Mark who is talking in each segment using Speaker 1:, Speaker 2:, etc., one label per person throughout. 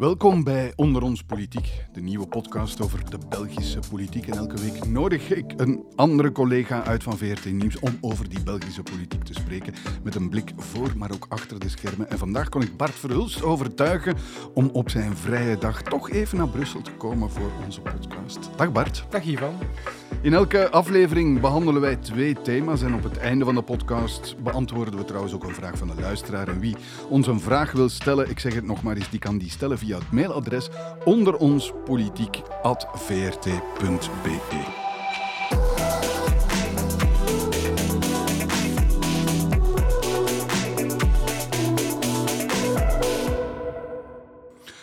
Speaker 1: Welkom bij Onder ons Politiek, de nieuwe podcast over de Belgische politiek. En elke week nodig ik een andere collega uit van VRT Nieuws om over die Belgische politiek te spreken. Met een blik voor, maar ook achter de schermen. En vandaag kon ik Bart Verhulst overtuigen om op zijn vrije dag toch even naar Brussel te komen voor onze podcast. Dag Bart.
Speaker 2: Dag Ivan.
Speaker 1: In elke aflevering behandelen wij twee thema's en op het einde van de podcast beantwoorden we trouwens ook een vraag van de luisteraar. En wie ons een vraag wil stellen, ik zeg het nog maar eens, die kan die stellen via het mailadres onderonspolitiek.vrt.be.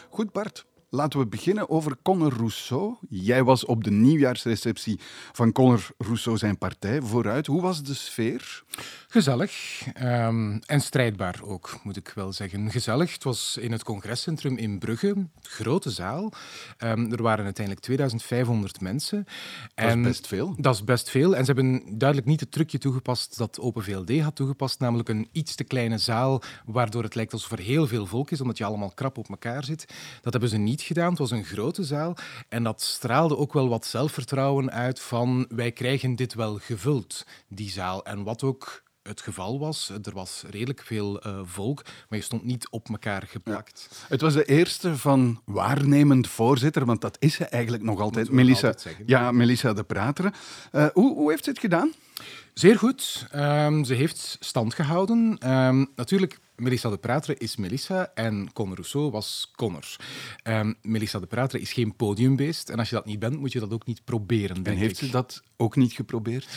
Speaker 1: Goed Bart, Laten we beginnen over Conor Rousseau. Jij was op de nieuwjaarsreceptie van Conor Rousseau zijn partij vooruit. Hoe was de sfeer?
Speaker 2: Gezellig um, en strijdbaar ook, moet ik wel zeggen. Gezellig. Het was in het congrescentrum in Brugge, grote zaal. Um, er waren uiteindelijk 2500 mensen.
Speaker 1: Dat is best veel.
Speaker 2: Dat is best veel. En ze hebben duidelijk niet het trucje toegepast dat Open VLD had toegepast, namelijk een iets te kleine zaal, waardoor het lijkt alsof er heel veel volk is, omdat je allemaal krap op elkaar zit. Dat hebben ze niet gedaan. Het was een grote zaal. En dat straalde ook wel wat zelfvertrouwen uit van wij krijgen dit wel gevuld, die zaal. En wat ook het geval was. Er was redelijk veel uh, volk, maar je stond niet op elkaar geplakt.
Speaker 1: Ja. Het was de eerste van waarnemend voorzitter, want dat is ze eigenlijk nog altijd. Melissa, ja, Melissa de Prater. Uh, hoe, hoe heeft ze het gedaan?
Speaker 2: Zeer goed. Um, ze heeft stand gehouden. Um, natuurlijk Melissa de Prater is Melissa en Conor Rousseau was Conor. Um, Melissa de Prater is geen podiumbeest en als je dat niet bent, moet je dat ook niet proberen.
Speaker 1: En heeft ze dat ook niet geprobeerd?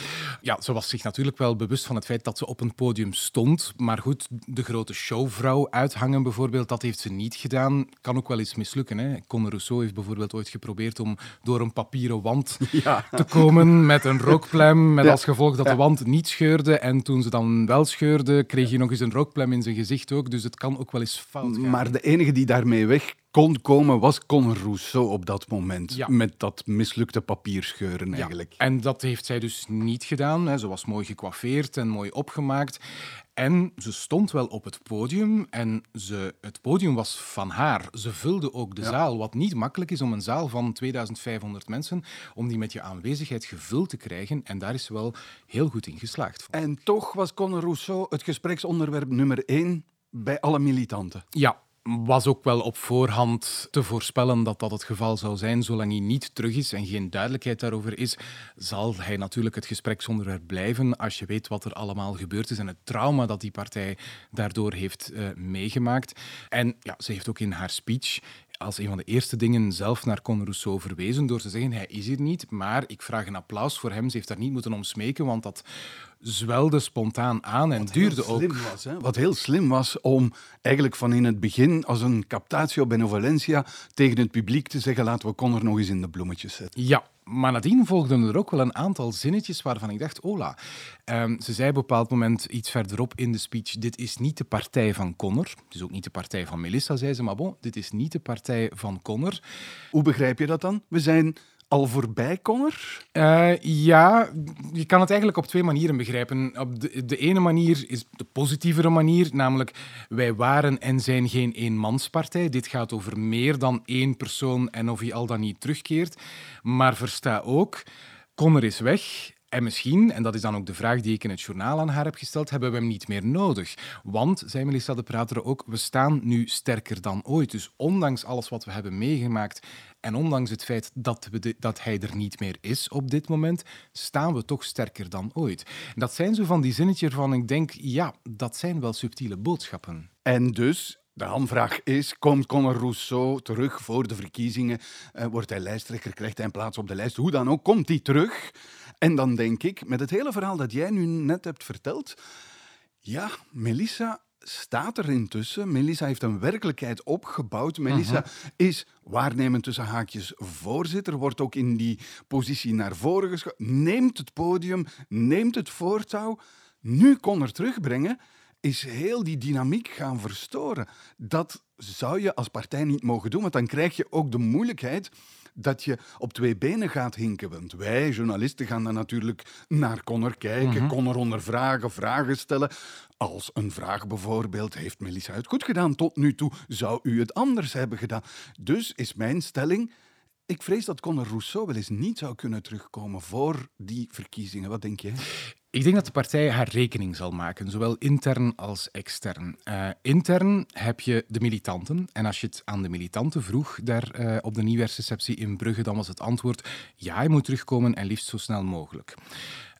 Speaker 2: Ja, ze was zich natuurlijk wel bewust van het feit dat ze op een podium stond. Maar goed, de grote showvrouw uithangen bijvoorbeeld, dat heeft ze niet gedaan. Kan ook wel eens mislukken. Hè? Conor Rousseau heeft bijvoorbeeld ooit geprobeerd om door een papieren wand ja. te komen met een rookpluim, met als gevolg dat de wand niet scheurde. En toen ze dan wel scheurde, kreeg hij nog eens een rookpluim in zijn gezicht ook, dus het kan ook wel eens fout gaan.
Speaker 1: Maar de enige die daarmee weg kon komen was Conor Rousseau op dat moment. Met dat mislukte papierscheuren eigenlijk.
Speaker 2: Ja. En dat heeft zij dus niet gedaan. Ze was mooi gecoiffeerd en mooi opgemaakt. En ze stond wel op het podium en ze, het podium was van haar. Ze vulde ook de zaal, wat niet makkelijk is om een zaal van 2500 mensen, om die met je aanwezigheid gevuld te krijgen. En daar is ze wel heel goed in geslaagd.
Speaker 1: En toch was Conor Rousseau het gespreksonderwerp nummer één bij alle militanten.
Speaker 2: Ja, was ook wel op voorhand te voorspellen dat dat het geval zou zijn. Zolang hij niet terug is en geen duidelijkheid daarover is, zal hij natuurlijk het gespreksonderwerp blijven als je weet wat er allemaal gebeurd is en het trauma dat die partij daardoor heeft uh, meegemaakt. En ja, ze heeft ook in haar speech als een van de eerste dingen zelf naar Conor Rousseau verwezen door te zeggen hij is hier niet, maar ik vraag een applaus voor hem. Ze heeft daar niet moeten om smeken, want dat zwelde spontaan aan en duurde ook.
Speaker 1: Was, hè? Wat heel slim was om eigenlijk van in het begin als een captatio benevolentia tegen het publiek te zeggen laten we Conor nog eens in de bloemetjes zetten.
Speaker 2: Ja, maar nadien volgden er ook wel een aantal zinnetjes waarvan ik dacht, ola. Um, ze zei op een bepaald moment iets verderop in de speech, dit is niet de partij van Connor. Het is ook niet de partij van Melissa, zei ze, maar bon, dit is niet de partij van Connor.
Speaker 1: Hoe begrijp je dat dan? We zijn al voorbij, Connor?
Speaker 2: Uh, ja, je kan het eigenlijk op twee manieren begrijpen. Op de, de, ene manier is de positievere manier, namelijk wij waren en zijn geen eenmanspartij. Dit gaat over meer dan één persoon en of hij al dan niet terugkeert. Maar versta ook, Connor is weg en misschien, en dat is dan ook de vraag die ik in het journaal aan haar heb gesteld, hebben we hem niet meer nodig. Want, zei Melissa de Prater ook, we staan nu sterker dan ooit. Dus ondanks alles wat we hebben meegemaakt en ondanks het feit dat, we dat hij er niet meer is op dit moment, staan we toch sterker dan ooit. dat zijn zo van die zinnetjes waarvan ik denk, ja, dat zijn wel subtiele boodschappen.
Speaker 1: En dus de hamvraag is, komt Conor Rousseau terug voor de verkiezingen? Uh, wordt hij lijsttrekker, krijgt hij een plaats op de lijst? Hoe dan ook, komt hij terug? En dan denk ik, met het hele verhaal dat jij nu net hebt verteld, ja, Melissa staat er intussen. Melissa heeft een werkelijkheid opgebouwd. Melissa uh is waarnemend tussen haakjes voorzitter, wordt ook in die positie naar voren geschoven, neemt het podium, neemt het voortouw. Nu kon er terugbrengen, is heel die dynamiek gaan verstoren. Dat zou je als partij niet mogen doen, want dan krijg je ook de moeilijkheid dat je op twee benen gaat hinken. Want wij, journalisten, gaan dan natuurlijk naar Connor kijken, Connor ondervragen, vragen stellen. Als een vraag bijvoorbeeld, heeft Melissa het goed gedaan tot nu toe? Zou u het anders hebben gedaan? Dus is mijn stelling, ik vrees dat Conor Rousseau wel eens niet zou kunnen terugkomen voor die verkiezingen. Wat denk jij?
Speaker 2: Ik denk dat de partij haar rekening zal maken, zowel intern als extern. Uh, intern heb je de militanten. En als je het aan de militanten vroeg daar uh, op de nieuwjaarsreceptie in Brugge, dan was het antwoord ja, hij moet terugkomen en liefst zo snel mogelijk.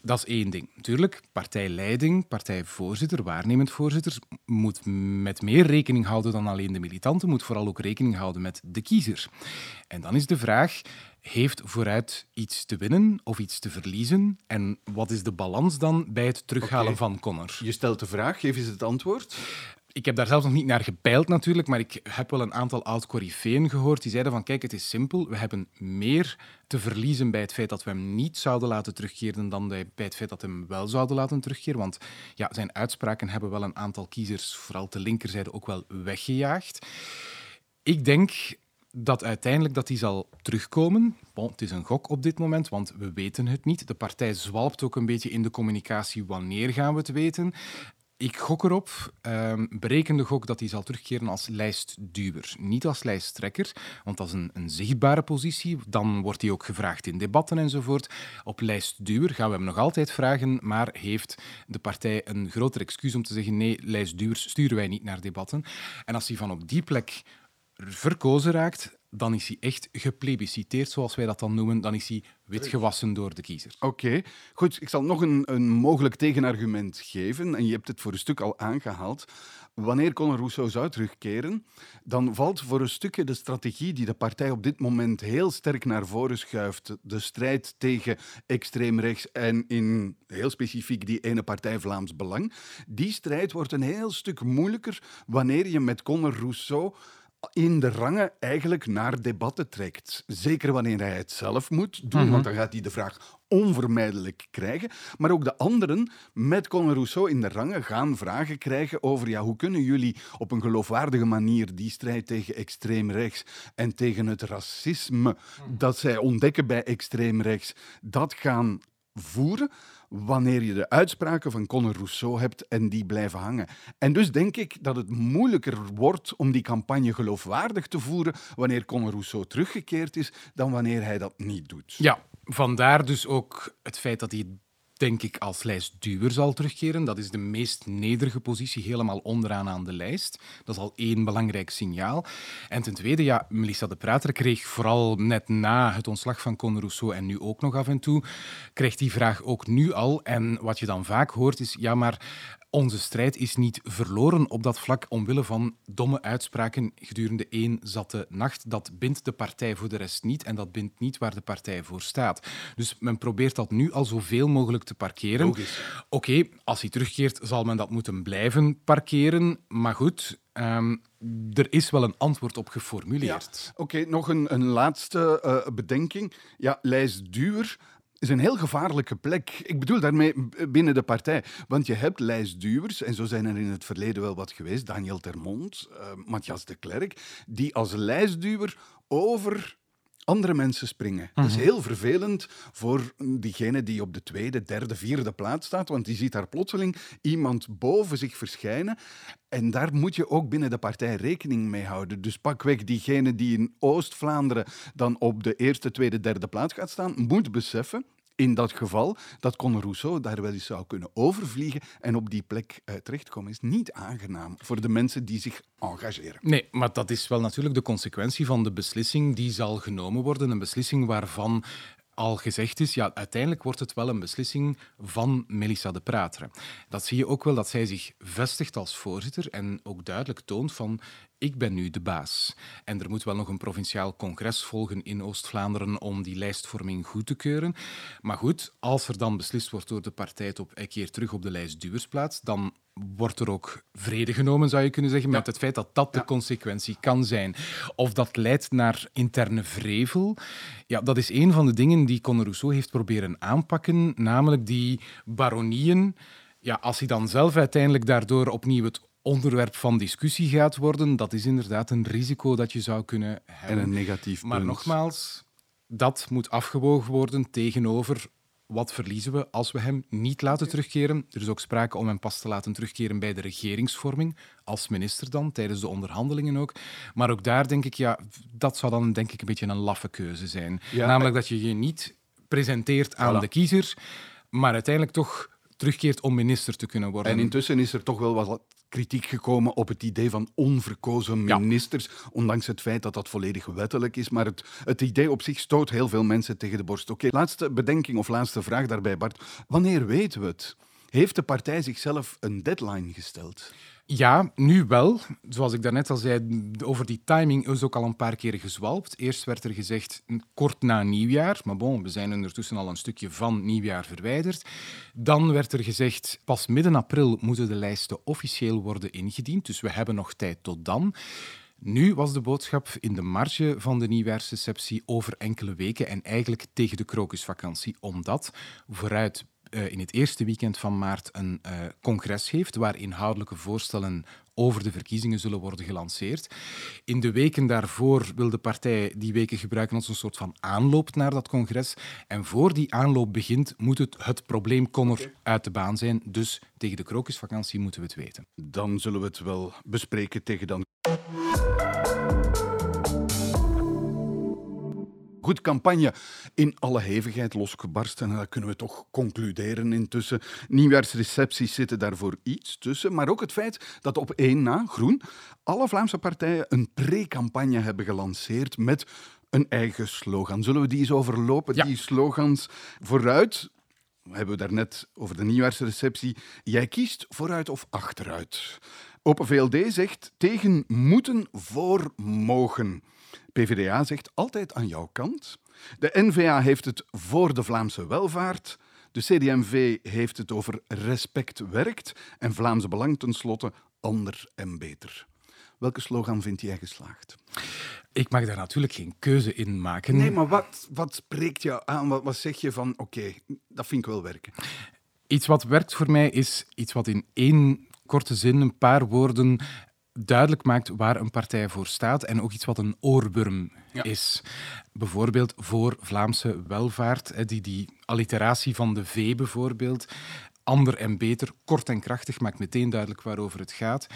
Speaker 2: Dat is één ding. Natuurlijk, partijleiding, partijvoorzitter, waarnemend voorzitter, moet met meer rekening houden dan alleen de militanten, moet vooral ook rekening houden met de kiezer. En dan is de vraag, heeft vooruit iets te winnen of iets te verliezen? En wat is de balans dan bij het terughalen okay. van Connor?
Speaker 1: Je stelt de vraag, geef eens het antwoord.
Speaker 2: Ik heb daar zelfs nog niet naar gepeild natuurlijk, maar ik heb wel een aantal oud-corifeeën gehoord die zeiden van kijk, het is simpel, we hebben meer te verliezen bij het feit dat we hem niet zouden laten terugkeren dan bij het feit dat we hem wel zouden laten terugkeren. Want ja, zijn uitspraken hebben wel een aantal kiezers, vooral de linkerzijde, ook wel weggejaagd. Ik denk dat uiteindelijk dat die zal terugkomen. Het is een gok op dit moment, want we weten het niet. De partij zwalpt ook een beetje in de communicatie. Wanneer gaan we het weten? Ik gok erop, um, berekende gok, dat hij zal terugkeren als lijstduwer. Niet als lijsttrekker, want dat is een, een, zichtbare positie. Dan wordt hij ook gevraagd in debatten enzovoort. Op lijstduwer gaan we hem nog altijd vragen, maar heeft de partij een groter excuus om te zeggen nee, lijstduwers sturen wij niet naar debatten. En als hij van op die plek verkozen raakt, dan is hij echt geplebisciteerd, zoals wij dat dan noemen. Dan is hij witgewassen door de kiezer.
Speaker 1: Oké, goed. Ik zal nog een, een mogelijk tegenargument geven. En je hebt het voor een stuk al aangehaald. Wanneer Conor Rousseau zou terugkeren, dan valt voor een stukje de strategie die de partij op dit moment heel sterk naar voren schuift. De strijd tegen extreem rechts en in heel specifiek die ene partij Vlaams Belang. Die strijd wordt een heel stuk moeilijker wanneer je met Conor Rousseau in de rangen eigenlijk naar debatten trekt. Zeker wanneer hij het zelf moet doen, want dan gaat hij de vraag onvermijdelijk krijgen. Maar ook de anderen met Conor Rousseau in de rangen gaan vragen krijgen over ja, hoe kunnen jullie op een geloofwaardige manier die strijd tegen extreem rechts en tegen het racisme dat zij ontdekken bij extreem rechts, dat gaan voeren wanneer je de uitspraken van Conor Rousseau hebt en die blijven hangen. En dus denk ik dat het moeilijker wordt om die campagne geloofwaardig te voeren wanneer Conor Rousseau teruggekeerd is dan wanneer hij dat niet doet.
Speaker 2: Ja, vandaar dus ook het feit dat hij denk ik, als lijstduwer zal terugkeren. Dat is de meest nederige positie, helemaal onderaan aan de lijst. Dat is al één belangrijk signaal. En ten tweede, ja, Melissa de Prater kreeg vooral net na het ontslag van Conor Rousseau en nu ook nog af en toe, krijgt die vraag ook nu al. En wat je dan vaak hoort is, ja, maar onze strijd is niet verloren op dat vlak omwille van domme uitspraken gedurende één zatte nacht. Dat bindt de partij voor de rest niet en dat bindt niet waar de partij voor staat. Dus men probeert dat nu al zoveel mogelijk te parkeren. Oké, okay, als hij terugkeert zal men dat moeten blijven parkeren. Maar goed, um, er is wel een antwoord op geformuleerd.
Speaker 1: Ja. Oké, nog een, een laatste uh, bedenking. Ja, lijstduur is een heel gevaarlijke plek. Ik bedoel daarmee binnen de partij. Want je hebt lijstduwers, en zo zijn er in het verleden wel wat geweest, Daniel Termont, uh, Matthias de Klerk, die als lijstduwer over andere mensen springen. Dat is mhm. heel vervelend voor diegene die op de tweede, derde, vierde plaats staat, want die ziet daar plotseling iemand boven zich verschijnen. En daar moet je ook binnen de partij rekening mee houden. Dus pakweg diegene die in Oost-Vlaanderen dan op de eerste, tweede, derde plaats gaat staan, moet beseffen, in dat geval dat Conor Rousseau daar wel eens zou kunnen overvliegen en op die plek uh, terechtkomen, is niet aangenaam voor de mensen die zich engageren.
Speaker 2: Nee, maar dat is wel natuurlijk de consequentie van de beslissing die zal genomen worden. Een beslissing waarvan al gezegd is, ja, uiteindelijk wordt het wel een beslissing van Melissa de Prater. Dat zie je ook wel dat zij zich vestigt als voorzitter en ook duidelijk toont van ik ben nu de baas. En er moet wel nog een provinciaal congres volgen in Oost-Vlaanderen om die lijstvorming goed te keuren. Maar goed, als er dan beslist wordt door de partij op een keer terug op de lijst duwersplaats, dan wordt er ook vrede genomen, zou je kunnen zeggen, met het feit dat dat de consequentie kan zijn. Of dat leidt naar interne vrevel. Ja, dat is een van de dingen die Conor Rousseau heeft proberen aanpakken, namelijk die baronieën. Ja, als hij dan zelf uiteindelijk daardoor opnieuw het onderwerp van discussie gaat worden, dat is inderdaad een risico dat je zou kunnen hebben.
Speaker 1: En een negatief
Speaker 2: Maar nogmaals, dat moet afgewogen worden tegenover wat verliezen we als we hem niet laten terugkeren? Er is ook sprake om hem pas te laten terugkeren bij de regeringsvorming, als minister dan, tijdens de onderhandelingen ook. Maar ook daar denk ik, ja, dat zou dan denk ik een beetje een laffe keuze zijn. Namelijk dat je je niet presenteert aan de kiezer, maar uiteindelijk toch terugkeert om minister te kunnen worden.
Speaker 1: En intussen is er toch wel wat kritiek gekomen op het idee van onverkozen ministers, ondanks het feit dat dat volledig wettelijk is. Maar het, het idee op zich stoot heel veel mensen tegen de borst. Oké, laatste bedenking of laatste vraag daarbij, Bart. Wanneer weten we het? Heeft de partij zichzelf een deadline gesteld?
Speaker 2: Ja, nu wel. Zoals ik daarnet al zei, over die timing is ook al een paar keer gezwalpt. Eerst werd er gezegd kort na nieuwjaar, maar bon, we zijn ondertussen al een stukje van nieuwjaar verwijderd. Dan werd er gezegd, pas midden april moeten de lijsten officieel worden ingediend, dus we hebben nog tijd tot dan. Nu was de boodschap in de marge van de nieuwjaarsreceptie over enkele weken en eigenlijk tegen de krokusvakantie, omdat vooruit in het eerste weekend van maart een uh, congres heeft waar inhoudelijke voorstellen over de verkiezingen zullen worden gelanceerd. In de weken daarvoor wil de partij die weken gebruiken als een soort van aanloop naar dat congres. En voor die aanloop begint, moet het, het probleem Connor uit de baan zijn. Dus tegen de krokusvakantie moeten we het weten.
Speaker 1: Dan zullen we het wel bespreken tegen dan. Goed, campagne in alle hevigheid losgebarsten. En dat kunnen we toch concluderen intussen. Nieuwjaarsrecepties zitten daarvoor iets tussen. Maar ook het feit dat op één na, Groen, alle Vlaamse partijen een pre-campagne hebben gelanceerd met een eigen slogan. Zullen we die eens overlopen, die slogans? Vooruit, hebben we daarnet over de nieuwjaarsreceptie. Jij kiest vooruit of achteruit. Open VLD zegt tegen moeten voor mogen. PvdA zegt altijd aan jouw kant. De NVA heeft het voor de Vlaamse welvaart. De CDMV heeft het over respect werkt. En Vlaamse Belang tenslotte ander en beter. Welke slogan vind jij geslaagd?
Speaker 2: Ik mag daar natuurlijk geen keuze in maken.
Speaker 1: Nee, maar wat, wat spreekt jou aan? Wat, wat zeg je van, oké, dat vind ik wel werken?
Speaker 2: Iets wat werkt voor mij is iets wat in één korte zin, een paar woorden duidelijk maakt waar een partij voor staat en ook iets wat een oorworm is. Bijvoorbeeld voor Vlaamse welvaart, die, die alliteratie van de V bijvoorbeeld. Ander en beter, kort en krachtig, maakt meteen duidelijk waarover het gaat.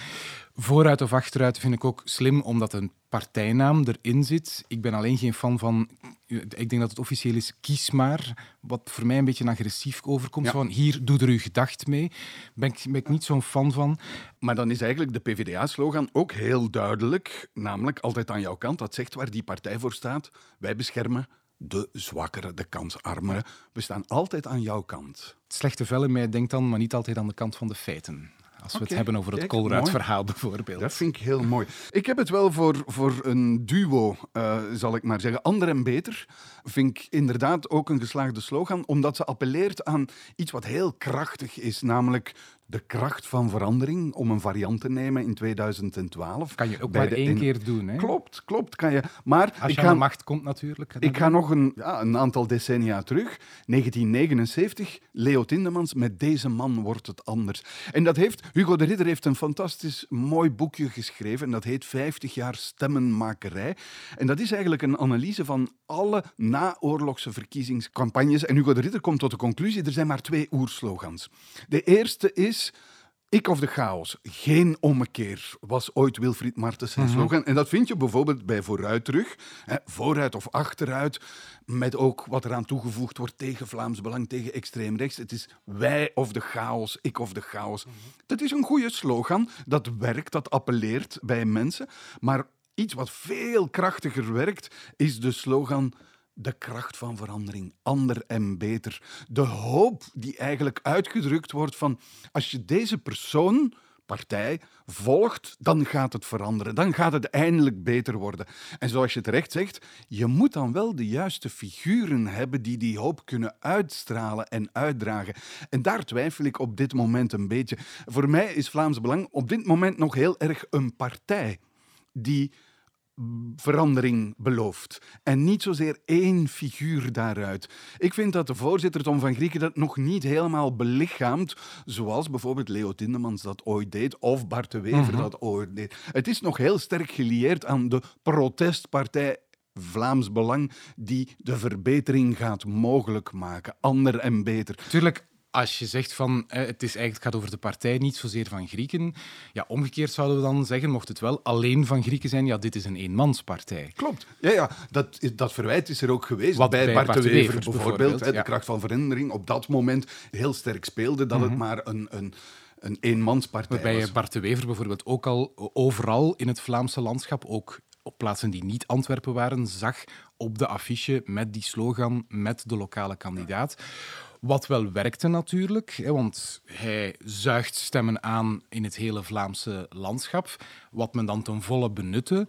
Speaker 2: Vooruit of achteruit vind ik ook slim, omdat een partijnaam erin zit. Ik ben alleen geen fan van, ik denk dat het officieel is, kies maar. Wat voor mij een beetje agressief overkomt. Van hier, doe er uw gedacht mee. Ben ik, ben ik niet zo'n fan van.
Speaker 1: Maar dan is eigenlijk de PvdA-slogan ook heel duidelijk. Namelijk altijd aan jouw kant. Dat zegt waar die partij voor staat. Wij beschermen de zwakkere, de kansarmere. We staan altijd aan jouw kant.
Speaker 2: Het slechte vel in mij denkt dan, maar niet altijd aan de kant van de feiten. Als we het hebben over het Colruyt-verhaal bijvoorbeeld.
Speaker 1: Dat vind ik heel mooi. Ik heb het wel voor, voor een duo, uh, zal ik maar zeggen. Ander en beter vind ik inderdaad ook een geslaagde slogan, omdat ze appelleert aan iets wat heel krachtig is, namelijk de kracht van verandering, om een variant te nemen in 2012.
Speaker 2: Kan je ook maar één keer doen. Hè?
Speaker 1: Klopt, klopt. Kan je. Maar
Speaker 2: Als je ga, aan de macht komt natuurlijk.
Speaker 1: Ik ga nog een, ja, een aantal decennia terug. 1979, Leo Tindemans, met deze man wordt het anders. En dat heeft, Hugo de Ridder heeft een fantastisch mooi boekje geschreven. En dat heet 50 jaar stemmenmakerij. En dat is eigenlijk een analyse van alle naoorlogse verkiezingscampagnes. En Hugo de Ridder komt tot de conclusie, er zijn maar twee oerslogans. De eerste is ik of de chaos, geen ommekeer, was ooit Wilfried Martens zijn mhm. slogan. En dat vind je bijvoorbeeld bij Vooruit terug. Hè, vooruit of achteruit, met ook wat eraan toegevoegd wordt tegen Vlaams Belang, tegen extreem rechts. Het is wij of de chaos, ik of de chaos. Mhm. Dat is een goede slogan, dat werkt, dat appelleert bij mensen. Maar iets wat veel krachtiger werkt, is de slogan de kracht van verandering, ander en beter. De hoop die eigenlijk uitgedrukt wordt van als je deze persoon, partij, volgt, dan gaat het veranderen. Dan gaat het eindelijk beter worden. En zoals je terecht zegt, je moet dan wel de juiste figuren hebben die die hoop kunnen uitstralen en uitdragen. En daar twijfel ik op dit moment een beetje. Voor mij is Vlaams Belang op dit moment nog heel erg een partij die verandering belooft. En niet zozeer één figuur daaruit. Ik vind dat de voorzitter Tom van Grieken dat nog niet helemaal belichaamt, zoals bijvoorbeeld Leo Tindemans dat ooit deed, of Bart de Wever mhm. dat ooit deed. Het is nog heel sterk gelieerd aan de protestpartij Vlaams Belang die de verbetering gaat mogelijk maken. Ander en beter.
Speaker 2: Tuurlijk, als je zegt van het, is eigenlijk, het gaat over de partij, niet zozeer van Grieken. Ja, omgekeerd zouden we dan zeggen, mocht het wel alleen van Grieken zijn, ja, dit is een eenmanspartij.
Speaker 1: Klopt. Ja, ja dat, dat verwijt is er ook geweest Wat bij, bij Bart de Wever bijvoorbeeld. bijvoorbeeld de kracht van verandering op dat moment heel sterk speelde dat het mhm. maar een, een een eenmanspartij
Speaker 2: Waarbij was. Bart de Wever bijvoorbeeld ook al overal in het Vlaamse landschap, ook op plaatsen die niet Antwerpen waren, zag op de affiche met die slogan, met de lokale kandidaat. Wat wel werkte natuurlijk, want hij zuigt stemmen aan in het hele Vlaamse landschap, wat men dan ten volle benutte.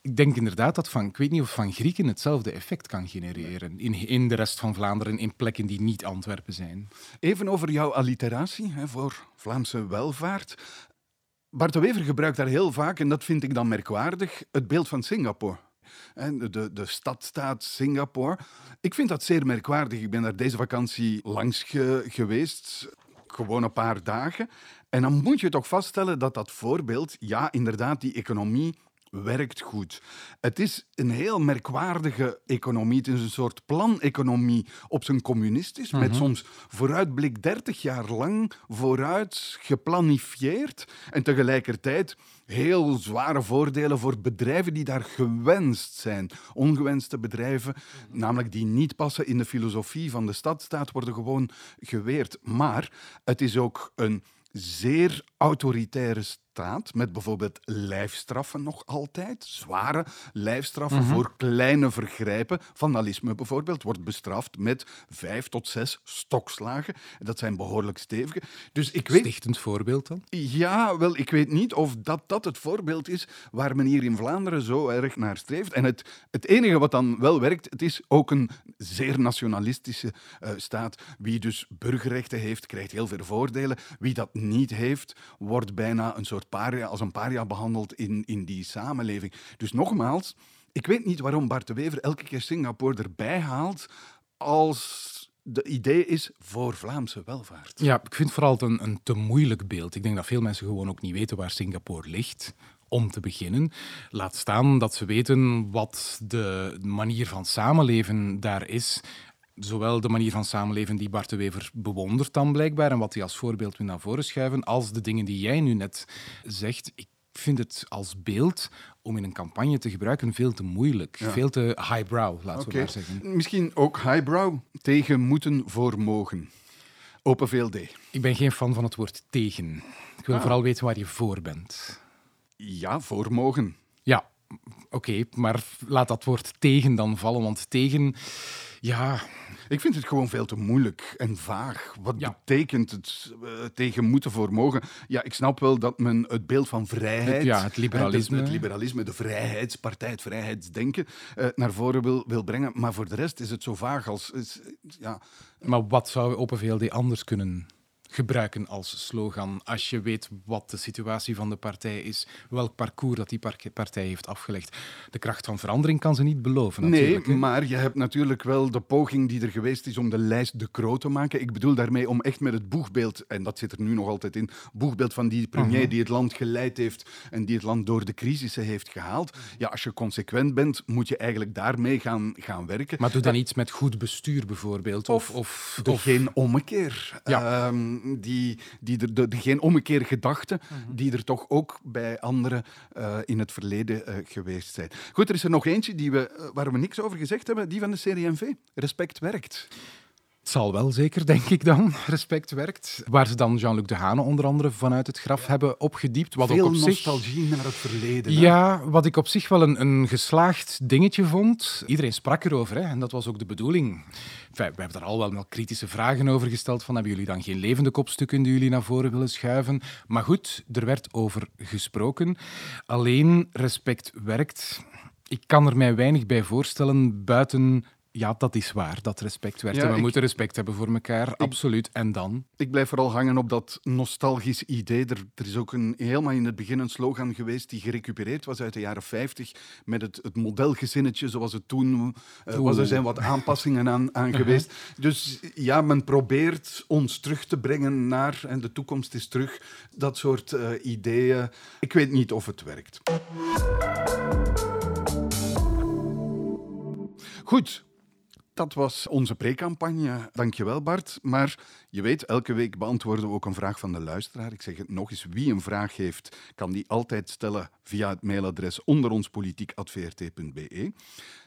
Speaker 2: Ik denk inderdaad dat van, ik weet niet of van Grieken hetzelfde effect kan genereren in, in de rest van Vlaanderen, in plekken die niet Antwerpen zijn.
Speaker 1: Even over jouw alliteratie hè, voor Vlaamse welvaart. Bart Wever gebruikt daar heel vaak, en dat vind ik dan merkwaardig, het beeld van Singapore. De, de, stadstaat Singapore. Ik vind dat zeer merkwaardig. Ik ben daar deze vakantie langs geweest. Gewoon een paar dagen. En dan moet je toch vaststellen dat dat voorbeeld, ja, inderdaad, die economie werkt goed. Het is een heel merkwaardige economie. Het is een soort planeconomie op zijn communistisch, met mhm. soms vooruitblik 30 jaar lang vooruit geplanifieerd en tegelijkertijd heel zware voordelen voor bedrijven die daar gewenst zijn. Ongewenste bedrijven, namelijk die niet passen in de filosofie van de stadstaat, worden gewoon geweerd. Maar het is ook een zeer autoritaire staat, met bijvoorbeeld lijfstraffen nog altijd, zware lijfstraffen mhm. voor kleine vergrijpen. Vandalisme bijvoorbeeld wordt bestraft met vijf tot zes stokslagen. Dat zijn behoorlijk stevige.
Speaker 2: Dus ik weet... Stichtend voorbeeld dan?
Speaker 1: Ja, wel, ik weet niet of dat, dat het voorbeeld is waar men hier in Vlaanderen zo erg naar streeft. En het, het enige wat dan wel werkt, het is ook een zeer nationalistische uh, staat. Wie dus burgerrechten heeft, krijgt heel veel voordelen. Wie dat niet heeft, wordt bijna een soort paria, als een paria behandeld in, in die samenleving. Dus nogmaals, ik weet niet waarom Bart de Wever elke keer Singapore erbij haalt als de idee is voor Vlaamse welvaart.
Speaker 2: Ja, ik vind vooral een, een te moeilijk beeld. Ik denk dat veel mensen gewoon ook niet weten waar Singapore ligt om te beginnen. Laat staan dat ze weten wat de manier van samenleven daar is zowel de manier van samenleven die Bart de Wever bewondert dan blijkbaar en wat hij als voorbeeld wil naar voren schuiven, als de dingen die jij nu net zegt. Ik vind het als beeld om in een campagne te gebruiken veel te moeilijk. Veel te highbrow, laten we maar zeggen.
Speaker 1: Misschien ook highbrow tegen moeten voor mogen. Open VLD.
Speaker 2: Ik ben geen fan van het woord tegen. Ik wil ah. vooral weten waar je voor bent.
Speaker 1: Ja, voor mogen.
Speaker 2: Oké, maar laat dat woord tegen dan vallen, want tegen, ja,
Speaker 1: ik vind het gewoon veel te moeilijk en vaag. Wat betekent het uh, tegen moeten voor mogen? Ja, ik snap wel dat men het beeld van vrijheid...
Speaker 2: ja, het liberalisme.
Speaker 1: Het, liberalisme, de vrijheidspartij, het vrijheidsdenken uh, naar voren wil, wil brengen. Maar voor de rest is het zo vaag als... Is, ja.
Speaker 2: Maar wat zou Open VLD anders kunnen gebruiken als slogan. Als je weet wat de situatie van de partij is, welk parcours dat die partij heeft afgelegd. De kracht van verandering kan ze niet beloven.
Speaker 1: Nee, maar je hebt natuurlijk wel de poging die er geweest is om de lijst de kroon te maken. Ik bedoel daarmee om echt met het boegbeeld, en dat zit er nu nog altijd in, boegbeeld van die premier mhm. die het land geleid heeft en die het land door de crisissen heeft gehaald. Ja, als je consequent bent, moet je eigenlijk daarmee gaan, gaan werken.
Speaker 2: Maar doe dan iets met goed bestuur bijvoorbeeld. Of, of,
Speaker 1: of, geen ommekeer. Ja. Ehm, die, die er, de, geen omgekeerde gedachten, mhm. die er toch ook bij anderen uh, in het verleden uh, geweest zijn. Goed, er is er nog eentje die we, uh, waar we niks over gezegd hebben, die van de serie MV. Respect werkt.
Speaker 2: Het zal wel zeker, denk ik dan, respect werkt. Waar ze dan Jean-Luc Dehane onder andere vanuit het graf hebben opgediept.
Speaker 1: Wat Veel ook op nostalgie naar het verleden.
Speaker 2: Ja, wat ik op zich wel een, een geslaagd dingetje vond. Iedereen sprak erover hè, en dat was ook de bedoeling. we hebben daar al wel wel kritische vragen over gesteld. Van, hebben jullie dan geen levende kopstukken die jullie naar voren willen schuiven? Maar goed, er werd over gesproken. Alleen respect werkt. Ik kan er mij weinig bij voorstellen buiten ja, dat is waar, dat respect werd. we moeten respect hebben voor elkaar, absoluut. En dan?
Speaker 1: Ik blijf vooral hangen op dat nostalgisch idee. Er, er, is ook een, helemaal in het begin een slogan geweest die gerecupereerd was uit de jaren 50 met het, het modelgezinnetje zoals het toen uh, was. Er zijn wat aanpassingen aan, aan geweest. Dus ja, men probeert ons terug te brengen naar, en de toekomst is terug, dat soort uh, ideeën. Ik weet niet of het werkt. Goed, dat was onze pre-campagne. Dankjewel Bart. Maar je weet, elke week beantwoorden we ook een vraag van de luisteraar. Ik zeg het nog eens, wie een vraag heeft, kan die altijd stellen via het mailadres onderonspolitiek.vrt.be.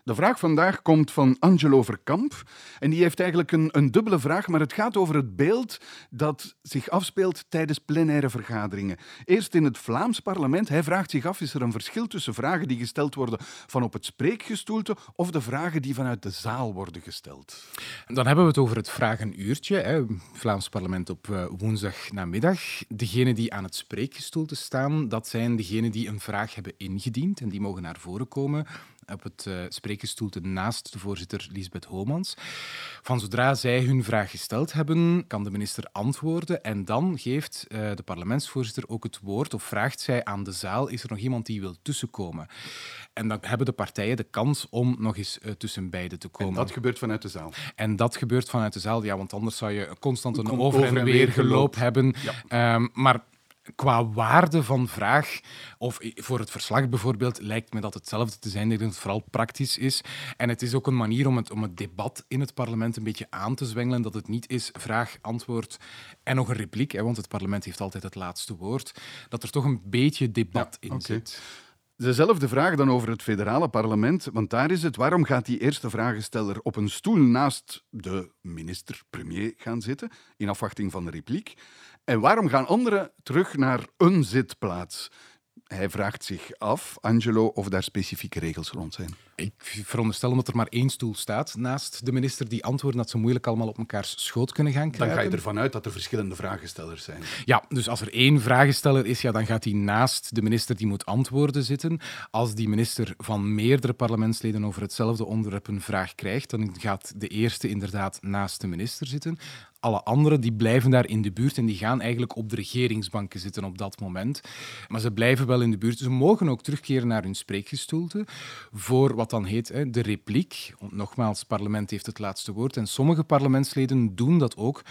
Speaker 1: De vraag vandaag komt van Angelo Verkamp. En die heeft eigenlijk een, een dubbele vraag, maar het gaat over het beeld dat zich afspeelt tijdens plenaire vergaderingen. Eerst in het Vlaams parlement. Hij vraagt zich af, is er een verschil tussen vragen die gesteld worden van op het spreekgestoelte of de vragen die vanuit de zaal worden gesteld?
Speaker 2: Dan hebben we het over het vragenuurtje. Hè. Vlaams parlement op uh, woensdag namiddag. Degenen die aan het spreekgestoelte staan, dat zijn degenen die een vraag hebben ingediend en die mogen naar voren komen op het uh, naast de voorzitter Lisbeth Homans. Van zodra zij hun vraag gesteld hebben, kan de minister antwoorden en dan geeft uh, de parlementsvoorzitter ook het woord of vraagt zij aan de zaal, is er nog iemand die wil tussenkomen? En dan hebben de partijen de kans om nog eens uh, tussen beiden te komen.
Speaker 1: En dat gebeurt vanuit de zaal?
Speaker 2: En dat gebeurt vanuit de zaal, ja, want anders zou je constant een over, en weer geloop hebben. Ja. Um, maar qua waarde van vraag, of voor het verslag bijvoorbeeld, lijkt me dat hetzelfde te zijn. Ik denk dat het vooral praktisch is. En het is ook een manier om het, om het debat in het parlement een beetje aan te zwengelen. Dat het niet is vraag, antwoord en nog een repliek, hè, want het parlement heeft altijd het laatste woord. Dat er toch een beetje debat ja, in okay. zit.
Speaker 1: Dezelfde vraag dan over het federale parlement, want daar is het. Waarom gaat die eerste vragensteller op een stoel naast de minister-premier gaan zitten, in afwachting van de repliek? En waarom gaan anderen terug naar een zitplaats? Hij vraagt zich af, Angelo, of daar specifieke regels rond zijn.
Speaker 2: Ik veronderstel dat er maar één stoel staat naast de minister die antwoorden dat ze moeilijk allemaal op mekaars schoot kunnen gaan krijgen.
Speaker 1: Dan ga je ervan uit dat er verschillende vragenstellers zijn.
Speaker 2: Ja, dus als er één vragensteller is, ja, dan gaat hij naast de minister die moet antwoorden zitten. Als die minister van meerdere parlementsleden over hetzelfde onderwerp een vraag krijgt, dan gaat de eerste inderdaad naast de minister zitten alle anderen die blijven daar in de buurt en die gaan eigenlijk op de regeringsbanken zitten op dat moment. Maar ze blijven wel in de buurt. Ze mogen ook terugkeren naar hun spreekgestoelte voor wat dan heet hè, de repliek. Nogmaals, parlement heeft het laatste woord en sommige parlementsleden doen dat ook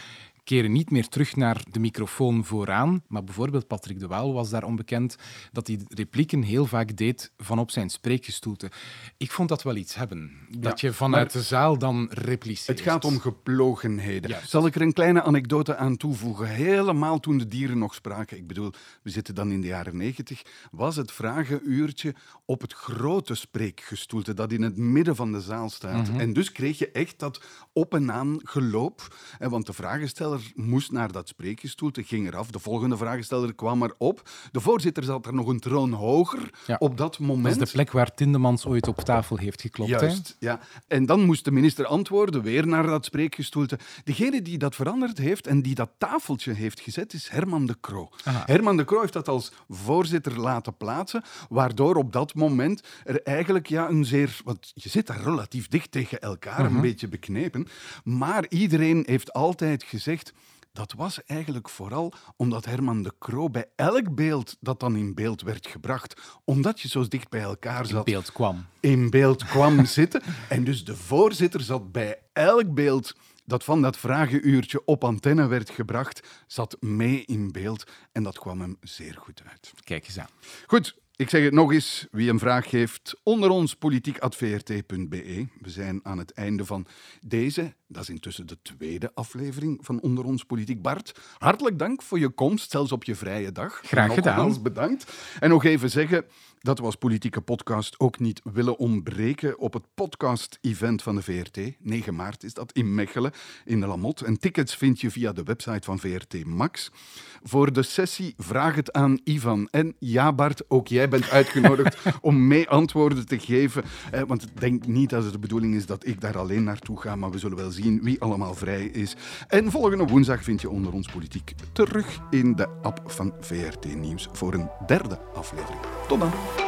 Speaker 2: keren niet meer terug naar de microfoon vooraan. Maar bijvoorbeeld Patrick de Waal was daar onbekend dat hij replieken heel vaak deed van op zijn spreekgestoelte. Ik vond dat wel iets hebben. Dat je vanuit de zaal dan repliceert.
Speaker 1: Het gaat om geplogenheden. Zal ik er een kleine anekdote aan toevoegen? Helemaal toen de dieren nog spraken, ik bedoel, we zitten dan in de jaren negentig, was het vragenuurtje op het grote spreekgestoelte dat in het midden van de zaal staat. Mhm. En dus kreeg je echt dat op en aan geloop. Want de vragensteller moest naar dat spreekgestoelte, ging eraf. De volgende vragensteller kwam erop. De voorzitter zat er nog een troon hoger op dat moment.
Speaker 2: Dat is de plek waar Tindemans ooit op tafel heeft geklopt.
Speaker 1: Juist, ja. En dan moest de minister antwoorden, weer naar dat spreekgestoelte. Degene die dat veranderd heeft en die dat tafeltje heeft gezet, is Herman de Croo. Herman de Croo heeft dat als voorzitter laten plaatsen, waardoor op dat moment er eigenlijk ja, een zeer... Want je zit daar relatief dicht tegen elkaar, een mhm. beetje beknepen. Maar iedereen heeft altijd gezegd dat was eigenlijk vooral omdat Herman de Croo bij elk beeld dat dan in beeld werd gebracht, omdat je zo dicht bij elkaar zat...
Speaker 2: In beeld kwam.
Speaker 1: In beeld kwam zitten. En dus de voorzitter zat bij elk beeld dat van dat vragenuurtje op antenne werd gebracht, zat mee in beeld. En dat kwam hem zeer goed uit.
Speaker 2: Kijk eens aan.
Speaker 1: Goed, ik zeg het nog eens, wie een vraag heeft, onder ons politiek.vrt.be. We zijn aan het einde van deze, dat is intussen de tweede aflevering van Onder ons Politiek. Bart, hartelijk dank voor je komst, zelfs op je vrije dag.
Speaker 2: Graag gedaan.
Speaker 1: bedankt. En nog even zeggen, dat was Politieke Podcast ook niet willen ontbreken op het podcast-event van de VRT. 9 maart is dat in Mechelen, in de Lamot. En tickets vind je via de website van VRT Max. Voor de sessie vraag het aan Ivan. En ja, Bart, ook bent uitgenodigd om mee antwoorden te geven. Eh, want ik denk niet dat het de bedoeling is dat ik daar alleen naartoe ga, maar we zullen wel zien wie allemaal vrij is. En volgende woensdag vind je onder ons politiek terug in de app van VRT Nieuws voor een derde aflevering. Tot dan.